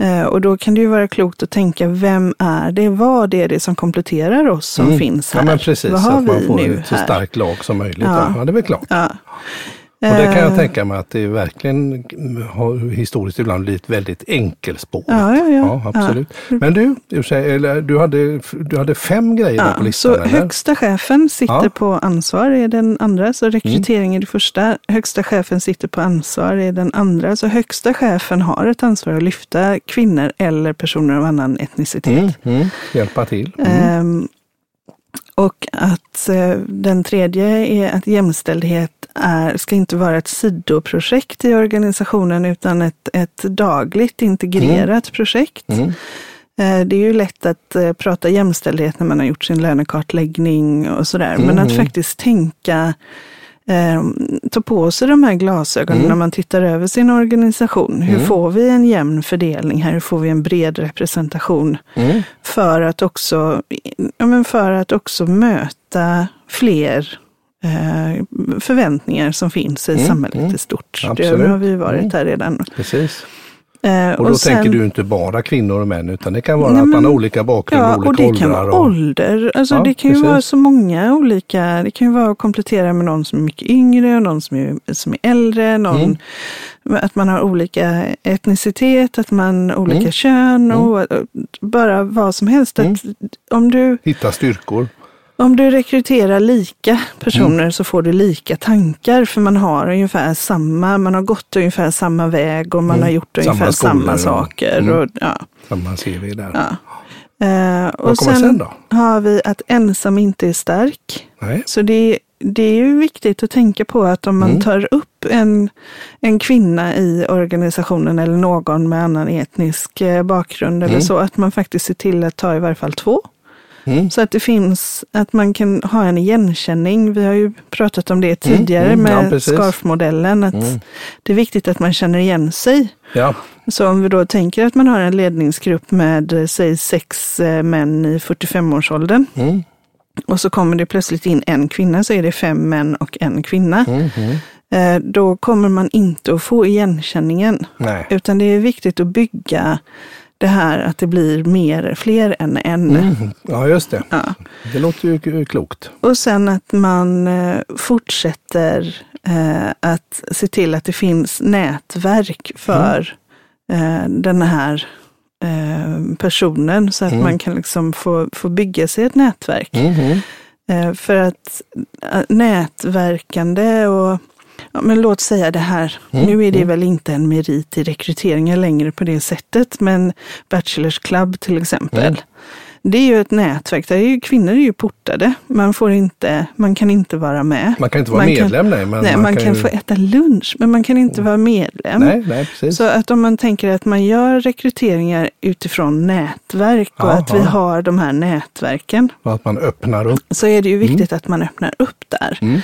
[SPEAKER 1] Eh, och då kan det ju vara klokt att tänka, vem är det? Vad är det som kompletterar oss som
[SPEAKER 2] Mm.
[SPEAKER 1] finns här?
[SPEAKER 2] ja, men precis.
[SPEAKER 1] Vad
[SPEAKER 2] Så
[SPEAKER 1] har
[SPEAKER 2] att man får
[SPEAKER 1] nu
[SPEAKER 2] ett så starkt lag som möjligt.
[SPEAKER 1] Ja.
[SPEAKER 2] ja, det är väl klart.
[SPEAKER 1] Ja.
[SPEAKER 2] Och det kan jag
[SPEAKER 1] Eh,
[SPEAKER 2] tänka mig att det verkligen har historiskt ibland blivit väldigt enkelspårigt.
[SPEAKER 1] Ja, ja, ja.
[SPEAKER 2] Ja, absolut. Men du, du, hade, du hade fem grejer där på
[SPEAKER 1] Ja,
[SPEAKER 2] listan,
[SPEAKER 1] så
[SPEAKER 2] eller?
[SPEAKER 1] högsta chefen sitter
[SPEAKER 2] Ja.
[SPEAKER 1] på ansvar är den andra, så rekrytering är det första. Högsta chefen sitter på ansvar är den andra. Så högsta chefen har ett ansvar att lyfta kvinnor eller personer av annan etnicitet.
[SPEAKER 2] Mm, mm, hjälpa till. Mm.
[SPEAKER 1] Ehm, Och att eh, den tredje är att jämställdhet är, ska inte vara ett sidoprojekt i organisationen utan ett, ett dagligt integrerat projekt.
[SPEAKER 2] Mm.
[SPEAKER 1] Eh, Det är ju lätt att eh, prata jämställdhet när man har gjort sin lönekartläggning och sådär. Men att
[SPEAKER 2] Mhm.
[SPEAKER 1] faktiskt tänka, eh, ta på sig de här glasögonen
[SPEAKER 2] Mm.
[SPEAKER 1] när man tittar över sin organisation. Hur
[SPEAKER 2] Mm.
[SPEAKER 1] får vi en jämn fördelning här? Hur får vi en bred representation?
[SPEAKER 2] Mm.
[SPEAKER 1] För att också, ja, men för att också möta fler förväntningar som finns i
[SPEAKER 2] Mm,
[SPEAKER 1] samhället
[SPEAKER 2] mm.
[SPEAKER 1] i stort.
[SPEAKER 2] Absolut.
[SPEAKER 1] Det har vi ju varit
[SPEAKER 2] Mm.
[SPEAKER 1] där redan.
[SPEAKER 2] Precis.
[SPEAKER 1] Eh,
[SPEAKER 2] Och då
[SPEAKER 1] sen-
[SPEAKER 2] tänker du inte bara kvinnor och män utan det kan vara
[SPEAKER 1] Nej,
[SPEAKER 2] att man har olika bakgrund
[SPEAKER 1] Ja,
[SPEAKER 2] och olika
[SPEAKER 1] och det
[SPEAKER 2] åldrar.
[SPEAKER 1] kan vara
[SPEAKER 2] och-
[SPEAKER 1] ålder. Alltså
[SPEAKER 2] Ja,
[SPEAKER 1] det kan ju
[SPEAKER 2] precis.
[SPEAKER 1] vara så många olika. Det kan ju vara att komplettera med någon som är mycket yngre och någon som är, som är äldre. Någon,
[SPEAKER 2] Mm.
[SPEAKER 1] Att man har olika etnicitet, att man har olika
[SPEAKER 2] Mm.
[SPEAKER 1] kön och, och bara vad som helst.
[SPEAKER 2] Mm.
[SPEAKER 1] Att om, du,
[SPEAKER 2] Hitta styrkor.
[SPEAKER 1] Om du rekryterar lika personer
[SPEAKER 2] Mm.
[SPEAKER 1] så får du lika tankar. För man har ungefär samma, man har gått ungefär samma väg och man
[SPEAKER 2] Mm.
[SPEAKER 1] har gjort
[SPEAKER 2] Samma
[SPEAKER 1] ungefär
[SPEAKER 2] skolor
[SPEAKER 1] samma saker.
[SPEAKER 2] Mm.
[SPEAKER 1] Och, ja,
[SPEAKER 2] Samma CV där.
[SPEAKER 1] ja. Eh, och
[SPEAKER 2] Vad kommer
[SPEAKER 1] sen,
[SPEAKER 2] sen då?
[SPEAKER 1] har vi att ensam inte är stark.
[SPEAKER 2] Nej.
[SPEAKER 1] Så det, det är ju viktigt att tänka på att om man
[SPEAKER 2] Mm.
[SPEAKER 1] tar upp en, en kvinna i organisationen eller någon med annan etnisk eh, bakgrund eller
[SPEAKER 2] Mm.
[SPEAKER 1] så, att man faktiskt ser till att ta i varje fall två.
[SPEAKER 2] Mm.
[SPEAKER 1] Så att det finns, att man kan ha en igenkänning. Vi har ju pratat om det tidigare
[SPEAKER 2] mm, ja,
[SPEAKER 1] med
[SPEAKER 2] precis.
[SPEAKER 1] scarfmodellen, att
[SPEAKER 2] Mm.
[SPEAKER 1] det är viktigt att man känner igen sig.
[SPEAKER 2] Ja.
[SPEAKER 1] Så om vi då tänker att man har en ledningsgrupp med, eh, säg sex eh, män i 45-årsåldern
[SPEAKER 2] Mm.
[SPEAKER 1] och så kommer det plötsligt in en kvinna så är det fem män och en kvinna.
[SPEAKER 2] Mm. Mm.
[SPEAKER 1] Eh, Då kommer man inte att få igenkänningen.
[SPEAKER 2] Nej.
[SPEAKER 1] Utan det är viktigt att bygga det här att det blir mer, fler än en.
[SPEAKER 2] Mm. Ja, just det.
[SPEAKER 1] Ja.
[SPEAKER 2] Det låter ju klokt.
[SPEAKER 1] Och sen att man eh, fortsätter eh, att se till att det finns nätverk för eh, den här eh, personen så att
[SPEAKER 2] Mm.
[SPEAKER 1] man kan liksom få, få bygga sig ett nätverk.
[SPEAKER 2] Mm. Mm.
[SPEAKER 1] Eh, För att eh, nätverkande och Ja, men låt säga det här.
[SPEAKER 2] Mm,
[SPEAKER 1] Nu är det
[SPEAKER 2] mm.
[SPEAKER 1] väl inte en merit i rekryteringen längre på det sättet, men Bachelors Club till exempel.
[SPEAKER 2] Mm.
[SPEAKER 1] Det är ju ett nätverk, där är ju, kvinnor är ju portade. Man, får inte, man kan inte vara med.
[SPEAKER 2] Man kan inte vara
[SPEAKER 1] Man kan-
[SPEAKER 2] medlem nej. Men
[SPEAKER 1] nej, man, kan,
[SPEAKER 2] ju...
[SPEAKER 1] få äta lunch, men man kan inte vara medlem.
[SPEAKER 2] Nej, nej, precis.
[SPEAKER 1] Så att om man tänker att man gör rekryteringar utifrån nätverk och
[SPEAKER 2] Ja,
[SPEAKER 1] att vi har de här nätverken,
[SPEAKER 2] Och att man öppnar upp.
[SPEAKER 1] så är det ju viktigt att man öppnar upp där.
[SPEAKER 2] Mm.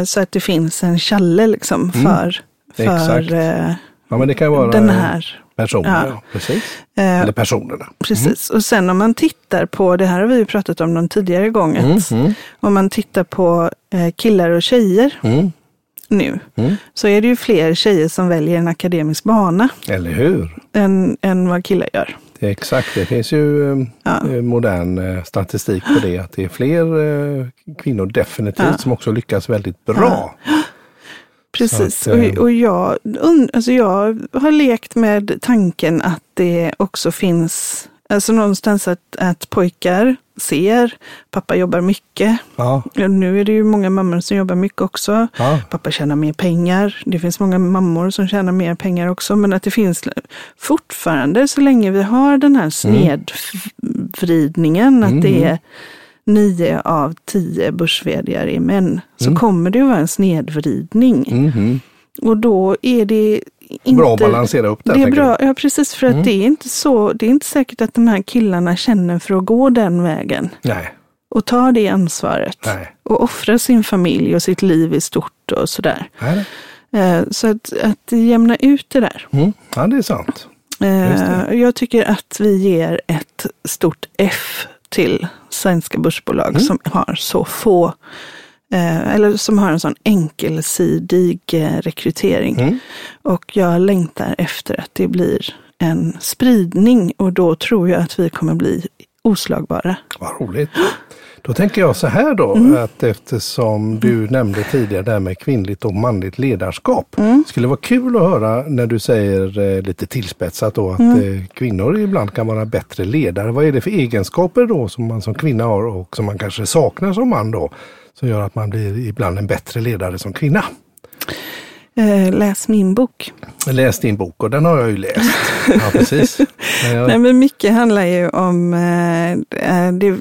[SPEAKER 1] Eh, Så att det finns en challe liksom
[SPEAKER 2] Mm,
[SPEAKER 1] för,
[SPEAKER 2] exakt.
[SPEAKER 1] för eh,
[SPEAKER 2] Ja, men det kan vara
[SPEAKER 1] den här.
[SPEAKER 2] Personer.
[SPEAKER 1] Ja.
[SPEAKER 2] Ja. Precis.
[SPEAKER 1] Eh,
[SPEAKER 2] Eller personerna.
[SPEAKER 1] Precis. Och sen om man tittar på, det här har vi ju pratat om någon tidigare gång,
[SPEAKER 2] Mm. Mm.
[SPEAKER 1] om man tittar på eh, killar och tjejer
[SPEAKER 2] Mm.
[SPEAKER 1] nu,
[SPEAKER 2] Mm.
[SPEAKER 1] så är det ju fler tjejer som väljer en akademisk bana
[SPEAKER 2] Eller hur?
[SPEAKER 1] än, än vad killar gör.
[SPEAKER 2] Det exakt, det finns ju eh,
[SPEAKER 1] Ja.
[SPEAKER 2] eh, modern eh, statistik på det. Att det är fler kvinnor definitivt
[SPEAKER 1] Ja.
[SPEAKER 2] som också lyckas väldigt bra.
[SPEAKER 1] Precis.
[SPEAKER 2] Att, eh,
[SPEAKER 1] och, och jag, alltså jag har lekt med tanken att det också finns, alltså någonstans att, att pojkar ser, pappa jobbar mycket.
[SPEAKER 2] Ja,
[SPEAKER 1] Nu är det ju många mammor som jobbar mycket också.
[SPEAKER 2] ja.
[SPEAKER 1] Pappa tjänar mer pengar. Det finns många mammor som tjänar mer pengar också. Men att det finns fortfarande, så länge vi har den här snedvridningen, att det
[SPEAKER 2] Mm.
[SPEAKER 1] är nio av tio börs är män, så
[SPEAKER 2] Mm.
[SPEAKER 1] kommer det att vara en snedvridning.
[SPEAKER 2] Mhm.
[SPEAKER 1] Och då är det inte...
[SPEAKER 2] Bra att balansera upp det.
[SPEAKER 1] det är bra, ja precis, för att
[SPEAKER 2] Mm.
[SPEAKER 1] det är inte så, det är inte säkert att de här killarna känner för att gå den vägen.
[SPEAKER 2] Nej,
[SPEAKER 1] och ta det ansvaret
[SPEAKER 2] nej.
[SPEAKER 1] och offra sin familj och sitt liv i stort och sådär.
[SPEAKER 2] nej.
[SPEAKER 1] Eh, Så att, att jämna ut det där.
[SPEAKER 2] Mm. Ja, det är sant.
[SPEAKER 1] Eh,
[SPEAKER 2] det.
[SPEAKER 1] Jag tycker att vi ger ett stort F till svenska börsbolag
[SPEAKER 2] Mm.
[SPEAKER 1] som har så få, eh, eller som har en sån enkelsidig eh, rekrytering.
[SPEAKER 2] Mm.
[SPEAKER 1] Och jag längtar efter att det blir en spridning och då tror jag att vi kommer bli oslagbara.
[SPEAKER 2] Vad roligt. Då tänker jag så här då,
[SPEAKER 1] Mm.
[SPEAKER 2] att eftersom du nämnde tidigare det här med kvinnligt och manligt ledarskap.
[SPEAKER 1] Mm.
[SPEAKER 2] Skulle vara kul att höra när du säger eh, lite tillspetsat då att
[SPEAKER 1] Mm.
[SPEAKER 2] eh, kvinnor ibland kan vara bättre ledare. Vad är det för egenskaper då som man som kvinna har och som man kanske saknar som man då? Som gör att man blir ibland en bättre ledare som kvinna.
[SPEAKER 1] Eh, Läs min bok.
[SPEAKER 2] Läste din bok och den har jag ju läst. Ja, precis. Men jag,
[SPEAKER 1] Nej, men mycket handlar ju om, eh, det,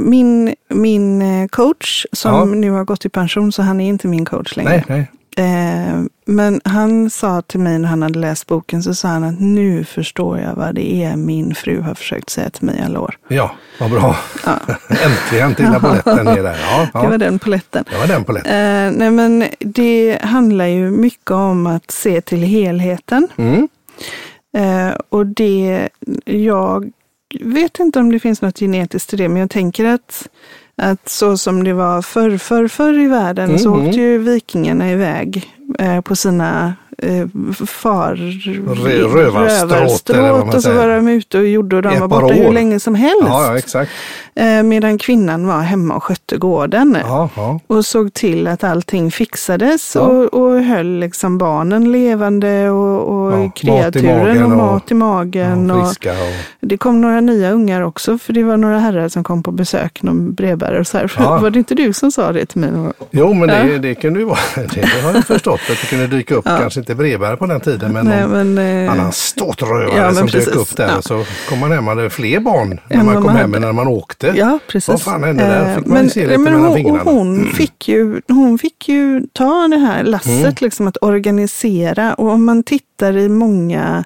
[SPEAKER 1] Min, min eh, coach som
[SPEAKER 2] Ja.
[SPEAKER 1] nu har gått i pension, så han är inte min coach längre.
[SPEAKER 2] Nej, nej.
[SPEAKER 1] Eh, Men han sa till mig när han hade läst boken, så sa han att nu förstår jag vad det är min fru har försökt säga till mig alla år.
[SPEAKER 2] Ja, vad bra.
[SPEAKER 1] Ja.
[SPEAKER 2] Äntligen trillade polletten ner där. Ja,
[SPEAKER 1] Det var
[SPEAKER 2] ja.
[SPEAKER 1] den poletten.
[SPEAKER 2] Det var den polletten.
[SPEAKER 1] Eh, nej men det handlar ju mycket om att se till helheten.
[SPEAKER 2] Mm.
[SPEAKER 1] Eh, och det, jag vet inte om det finns något genetiskt i det, men jag tänker att, att så som det var förr, förr, förr i världen så
[SPEAKER 2] Mhm.
[SPEAKER 1] åkte ju vikingarna iväg eh, på sina far...
[SPEAKER 2] Rö- rövarstråt, man
[SPEAKER 1] och så var de ute och gjorde och de
[SPEAKER 2] Ett
[SPEAKER 1] var borta hur
[SPEAKER 2] år.
[SPEAKER 1] länge som helst.
[SPEAKER 2] Ja, ja,
[SPEAKER 1] eh, medan kvinnan var hemma och skötte gården.
[SPEAKER 2] Ja.
[SPEAKER 1] Och såg till att allting fixades och, och höll liksom barnen levande och, och kreaturen och mat i magen. och det kom några nya ungar också, för det var några herrar som kom på besök, någon brevbärare och så här. Var det inte du som sa det till mig?
[SPEAKER 2] Jo, men det, det kunde ju vara. Det har jag förstått att det kunde dyka upp. Kanske inte brevbärare på den tiden, men
[SPEAKER 1] Nej,
[SPEAKER 2] någon
[SPEAKER 1] men, eh,
[SPEAKER 2] annan ståtrövare
[SPEAKER 1] ja,
[SPEAKER 2] som
[SPEAKER 1] precis.
[SPEAKER 2] dök upp där.
[SPEAKER 1] Ja.
[SPEAKER 2] Så kom man hem och hade fler barn när
[SPEAKER 1] Än
[SPEAKER 2] man kom
[SPEAKER 1] man
[SPEAKER 2] hem än när man åkte.
[SPEAKER 1] Ja, precis.
[SPEAKER 2] Vad fan hände där?
[SPEAKER 1] Eh,
[SPEAKER 2] Fick man
[SPEAKER 1] men,
[SPEAKER 2] se lite
[SPEAKER 1] men
[SPEAKER 2] mellan
[SPEAKER 1] hon, hon, fick ju, hon fick ju ta det här lasset,
[SPEAKER 2] Mm.
[SPEAKER 1] liksom att organisera. Och om man tittar i många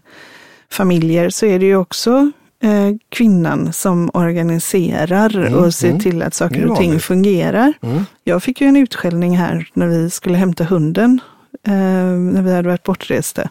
[SPEAKER 1] familjer så är det ju också eh, kvinnan som organiserar
[SPEAKER 2] Mm,
[SPEAKER 1] och ser
[SPEAKER 2] mm.
[SPEAKER 1] till att saker och ting fungerar.
[SPEAKER 2] Mm.
[SPEAKER 1] Jag fick ju en utskällning här när vi skulle hämta hunden, när vi hade varit bortresta.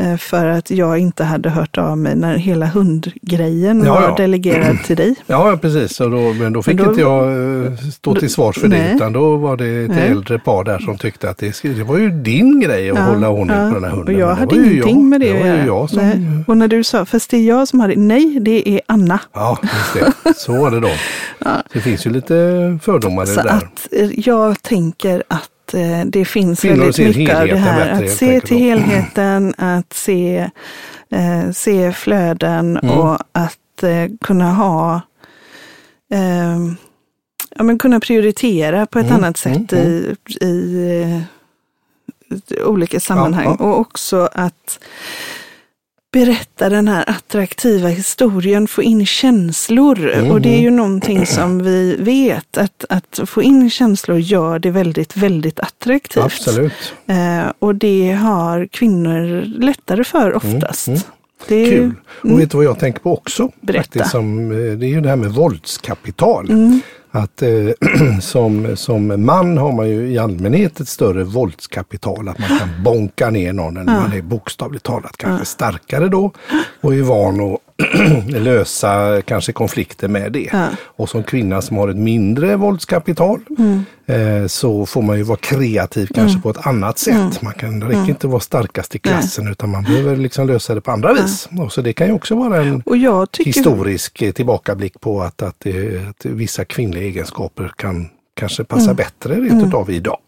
[SPEAKER 1] Eh, för att jag inte hade hört av mig när hela hundgrejen
[SPEAKER 2] Ja,
[SPEAKER 1] var
[SPEAKER 2] ja.
[SPEAKER 1] delegerad till dig.
[SPEAKER 2] Ja, precis. Och då, men då fick
[SPEAKER 1] Men då-
[SPEAKER 2] inte jag eh, stå till svars för det,
[SPEAKER 1] Nej.
[SPEAKER 2] utan då var det ett
[SPEAKER 1] Nej.
[SPEAKER 2] äldre par där som tyckte att det, det var ju din grej att
[SPEAKER 1] Ja,
[SPEAKER 2] hålla ordning
[SPEAKER 1] ja.
[SPEAKER 2] på den här hunden.
[SPEAKER 1] Och jag
[SPEAKER 2] det
[SPEAKER 1] hade ingenting
[SPEAKER 2] jag.
[SPEAKER 1] med det
[SPEAKER 2] Det var ju jag som...
[SPEAKER 1] Nej. Och när du sa, fast det är jag som har det. Nej, det är Anna.
[SPEAKER 2] Ja, just det. Så var det då. Det finns ju lite fördomar i det där.
[SPEAKER 1] att eh, jag tänker att eh, det finns
[SPEAKER 2] Kvinnor
[SPEAKER 1] väldigt mycket av det här.
[SPEAKER 2] bättre,
[SPEAKER 1] Att se till
[SPEAKER 2] då.
[SPEAKER 1] helheten, att se, eh, se flöden
[SPEAKER 2] Mm.
[SPEAKER 1] och att eh, kunna ha eh, ja, men kunna prioritera på ett
[SPEAKER 2] Mm,
[SPEAKER 1] annat sätt
[SPEAKER 2] mm,
[SPEAKER 1] i, i eh, olika sammanhang.
[SPEAKER 2] ja.
[SPEAKER 1] Och också att berätta den här attraktiva historien, få in känslor.
[SPEAKER 2] Mm,
[SPEAKER 1] Och det är ju någonting som vi vet, att, att få in känslor gör det väldigt, väldigt attraktivt.
[SPEAKER 2] Absolut.
[SPEAKER 1] Eh, och det har kvinnor lättare för oftast.
[SPEAKER 2] mm.
[SPEAKER 1] Det är
[SPEAKER 2] Kul. Och vet du vad jag tänker på också?
[SPEAKER 1] Berätta.
[SPEAKER 2] Faktiskt, som, eh, det är ju det här med våldskapital. Att eh, som, som man har man ju i allmänhet ett större våldskapital. Att man kan bonka ner någon. Eller man är bokstavligt talat kanske starkare då. Och är van att lösa kanske konflikter med det.
[SPEAKER 1] Ja.
[SPEAKER 2] Och som kvinna som har ett mindre våldskapital
[SPEAKER 1] Mm.
[SPEAKER 2] eh, så får man ju vara kreativ kanske på ett annat sätt. Man kan det räcker inte vara starkast i klassen utan man behöver liksom lösa det på andra vis. Och så det kan ju också vara en
[SPEAKER 1] tycker,
[SPEAKER 2] historisk eh, tillbakablick på att, att, det, att vissa kvinnliga egenskaper kan kanske passa bättre rent utav idag.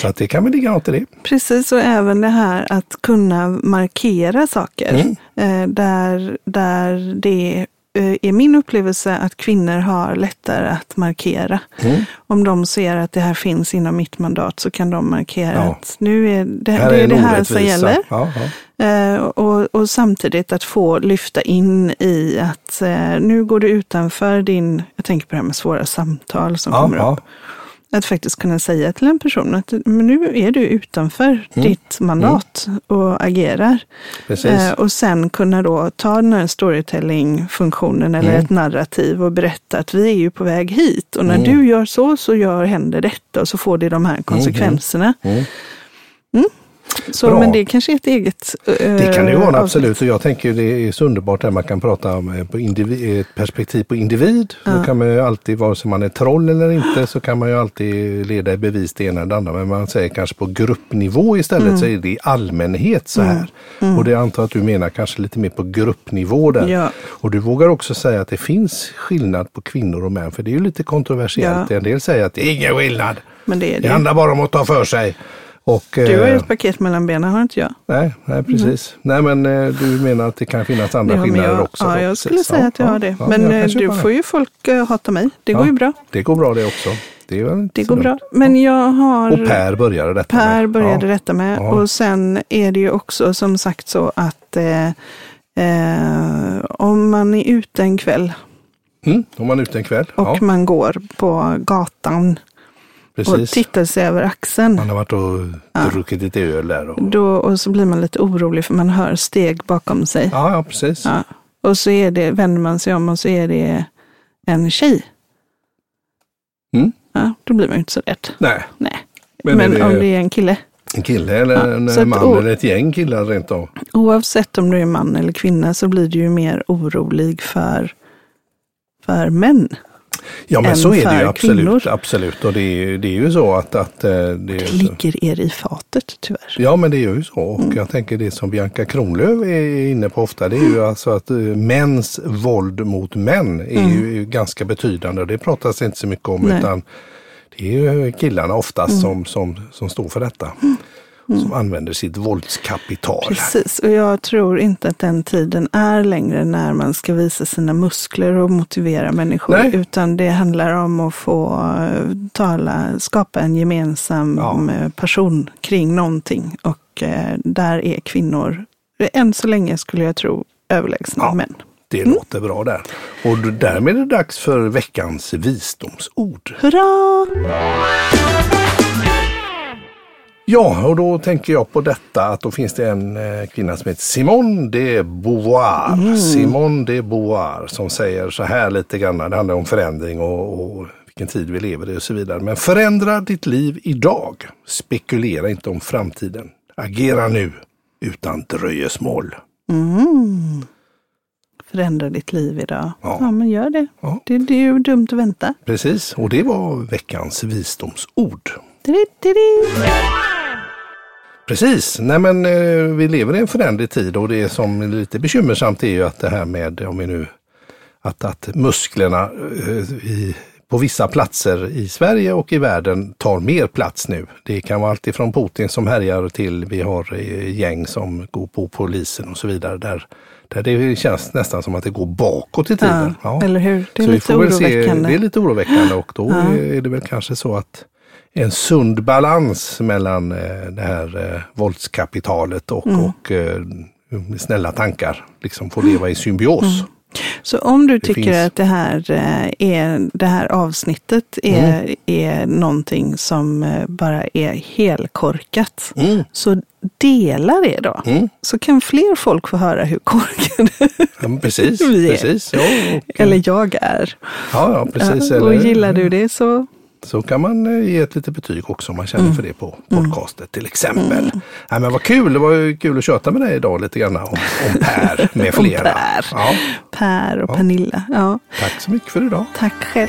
[SPEAKER 2] Så att det kan väl ligga något i det.
[SPEAKER 1] precis, och även det här att kunna markera saker.
[SPEAKER 2] Mm.
[SPEAKER 1] Eh, där, där det eh, är min upplevelse att kvinnor har lättare att markera.
[SPEAKER 2] Mm.
[SPEAKER 1] Om de ser att det här finns inom mitt mandat så kan de markera
[SPEAKER 2] Ja.
[SPEAKER 1] att nu är det,
[SPEAKER 2] Här
[SPEAKER 1] det, är det här som gäller.
[SPEAKER 2] Ja, ja.
[SPEAKER 1] Eh, och, och samtidigt att få lyfta in i att nu går du utanför din, jag tänker på det här med svåra samtal som kommer upp. Att faktiskt kunna säga till en person att men nu är du utanför
[SPEAKER 2] Mm.
[SPEAKER 1] ditt mandat och agerar. Eh, och sen kunna då ta den här storytelling-funktionen eller
[SPEAKER 2] Mm.
[SPEAKER 1] ett narrativ och berätta att vi är ju på väg hit. Och när
[SPEAKER 2] Mm.
[SPEAKER 1] du gör så, så gör, händer detta och så får det de här konsekvenserna.
[SPEAKER 2] Mm.
[SPEAKER 1] Så,
[SPEAKER 2] Bra.
[SPEAKER 1] men det kanske är ett eget eh,
[SPEAKER 2] Det kan det vara absolut och jag tänker det är så underbart där man kan prata om eh, på individ, ett perspektiv på individ. Då
[SPEAKER 1] Ja.
[SPEAKER 2] kan man ju alltid, vare sig man är troll eller inte, så kan man ju alltid leda i bevis det ena eller det andra. Men man säger kanske på gruppnivå istället
[SPEAKER 1] Mm.
[SPEAKER 2] så är det i allmänhet så här. Och det antar att du menar kanske lite mer på gruppnivå där.
[SPEAKER 1] Ja.
[SPEAKER 2] Och du vågar också säga att det finns skillnad på kvinnor och män, för det är ju lite kontroversiellt.
[SPEAKER 1] Ja.
[SPEAKER 2] En del säger att det är ingen skillnad.
[SPEAKER 1] Men det är
[SPEAKER 2] Det
[SPEAKER 1] det.
[SPEAKER 2] handlar bara om att ta för sig. Och,
[SPEAKER 1] Du har ju
[SPEAKER 2] eh,
[SPEAKER 1] ett paket mellan benen, har inte jag?
[SPEAKER 2] Nej, nej precis. Nej men eh, du menar att det kan finnas andra
[SPEAKER 1] Ja,
[SPEAKER 2] skillnader
[SPEAKER 1] jag,
[SPEAKER 2] också?
[SPEAKER 1] Ja,
[SPEAKER 2] då,
[SPEAKER 1] jag
[SPEAKER 2] precis.
[SPEAKER 1] skulle säga
[SPEAKER 2] Ja,
[SPEAKER 1] att jag
[SPEAKER 2] ja,
[SPEAKER 1] har det.
[SPEAKER 2] ja,
[SPEAKER 1] Men eh, du får ju folk hata mig. Det går ju bra.
[SPEAKER 2] Det går bra det också. Det, är
[SPEAKER 1] Det går bra. Men jag har...
[SPEAKER 2] Och Per började detta
[SPEAKER 1] Per
[SPEAKER 2] med.
[SPEAKER 1] började
[SPEAKER 2] ja.
[SPEAKER 1] detta med. Och sen är det ju också som sagt så att eh, eh, om man är ute en kväll
[SPEAKER 2] Mm, är man ute en kväll.
[SPEAKER 1] och
[SPEAKER 2] ja,
[SPEAKER 1] man går på gatan och
[SPEAKER 2] precis.
[SPEAKER 1] tittar sig över axeln.
[SPEAKER 2] Man har varit och druckit lite öl där. Och...
[SPEAKER 1] Då, och så blir man lite orolig för man hör steg bakom sig.
[SPEAKER 2] Ja, ja, precis.
[SPEAKER 1] Ja. Och så är det, vänder man sig om och så är det en tjej.
[SPEAKER 2] Mm.
[SPEAKER 1] Ja, då blir man ju inte så rädd.
[SPEAKER 2] Nej,
[SPEAKER 1] Nej.
[SPEAKER 2] Men
[SPEAKER 1] Men,
[SPEAKER 2] det-
[SPEAKER 1] om det är en kille,
[SPEAKER 2] en kille eller
[SPEAKER 1] Ja,
[SPEAKER 2] en man
[SPEAKER 1] och-
[SPEAKER 2] eller ett gäng killar rent av.
[SPEAKER 1] oavsett om du är man eller kvinna, så blir du ju mer orolig för, för män.
[SPEAKER 2] Ja, men så är det ju absolut.
[SPEAKER 1] kvinnor.
[SPEAKER 2] absolut. Och det är, det är ju så att, att eh, det
[SPEAKER 1] Det ligger er i fatet tyvärr.
[SPEAKER 2] Ja, men det är ju så. Och
[SPEAKER 1] Mm.
[SPEAKER 2] jag tänker det som Bianca Kronlöf är inne på ofta, det är ju alltså att eh, mäns våld mot män är ju ganska betydande. Och det pratas inte så mycket om,
[SPEAKER 1] Mm. Nej.
[SPEAKER 2] utan det är ju killarna oftast
[SPEAKER 1] Mm.
[SPEAKER 2] som, som, som står för detta. Som använder sitt våldskapital.
[SPEAKER 1] Precis, och jag tror inte att den tiden är längre när man ska visa sina muskler och motivera människor.
[SPEAKER 2] Nej.
[SPEAKER 1] Utan det handlar om att få eh, tala, skapa en gemensam
[SPEAKER 2] Ja.
[SPEAKER 1] eh, person kring någonting. Och eh, där är kvinnor, än så länge skulle jag tro, överlägsna
[SPEAKER 2] Ja.
[SPEAKER 1] män.
[SPEAKER 2] Det
[SPEAKER 1] Mm.
[SPEAKER 2] låter bra där. Och därmed är det dags för veckans visdomsord.
[SPEAKER 1] Hurra!
[SPEAKER 2] Ja, och då tänker jag på detta att då finns det en eh, kvinna som heter Simone de Beauvoir.
[SPEAKER 1] Mm.
[SPEAKER 2] Simone de Beauvoir som säger så här lite grann. Det handlar om förändring och, och vilken tid vi lever i och så vidare. Men förändra ditt liv idag. Spekulera inte om framtiden. Agera nu utan dröjesmål.
[SPEAKER 1] Mm. Förändra ditt liv idag.
[SPEAKER 2] Ja.
[SPEAKER 1] Ja, men gör det.
[SPEAKER 2] Ja.
[SPEAKER 1] det. Det är ju dumt att vänta.
[SPEAKER 2] Precis, och det var veckans visdomsord.
[SPEAKER 1] Di-di-di-di.
[SPEAKER 2] Precis, nej men eh, vi lever i en föränderlig tid och det som är lite bekymmersamt är ju att det här med, om vi nu, att, att musklerna eh, i, på vissa platser i Sverige och i världen tar mer plats nu. Det kan vara allt ifrån Putin som härjar till vi har eh, gäng som går på polisen och så vidare. Där, där det känns nästan som att det går bakåt i tiden.
[SPEAKER 1] Ja, eller hur? Det är
[SPEAKER 2] Så
[SPEAKER 1] lite
[SPEAKER 2] väl se,
[SPEAKER 1] oroväckande.
[SPEAKER 2] det är lite oroväckande och då
[SPEAKER 1] Ja.
[SPEAKER 2] är det väl kanske så att en sund balans mellan eh, det här eh, våldskapitalet och,
[SPEAKER 1] Mm.
[SPEAKER 2] och eh, snälla tankar liksom får leva i symbios.
[SPEAKER 1] Mm. Så om du tycker
[SPEAKER 2] finns-
[SPEAKER 1] att det här, är, det här avsnittet är,
[SPEAKER 2] Mm.
[SPEAKER 1] är någonting som bara är helkorkat,
[SPEAKER 2] Mm.
[SPEAKER 1] så dela det då.
[SPEAKER 2] Mm.
[SPEAKER 1] Så kan fler folk få höra hur korkade
[SPEAKER 2] Ja, precis,
[SPEAKER 1] Vi är.
[SPEAKER 2] precis. Ja, och,
[SPEAKER 1] eller jag är.
[SPEAKER 2] ja, ja, precis.
[SPEAKER 1] Ja, och
[SPEAKER 2] Eller-
[SPEAKER 1] gillar du det så
[SPEAKER 2] Så kan man eh, ge ett litet betyg också om man känner
[SPEAKER 1] Mm.
[SPEAKER 2] för det på podcastet till exempel. Nej, men vad kul, det var kul att köta med dig idag lite grann om, om Per med
[SPEAKER 1] Om
[SPEAKER 2] flera.
[SPEAKER 1] Per.
[SPEAKER 2] Ja,
[SPEAKER 1] Per och
[SPEAKER 2] Ja.
[SPEAKER 1] Pernilla. Ja,
[SPEAKER 2] tack så mycket för idag.
[SPEAKER 1] tack själv.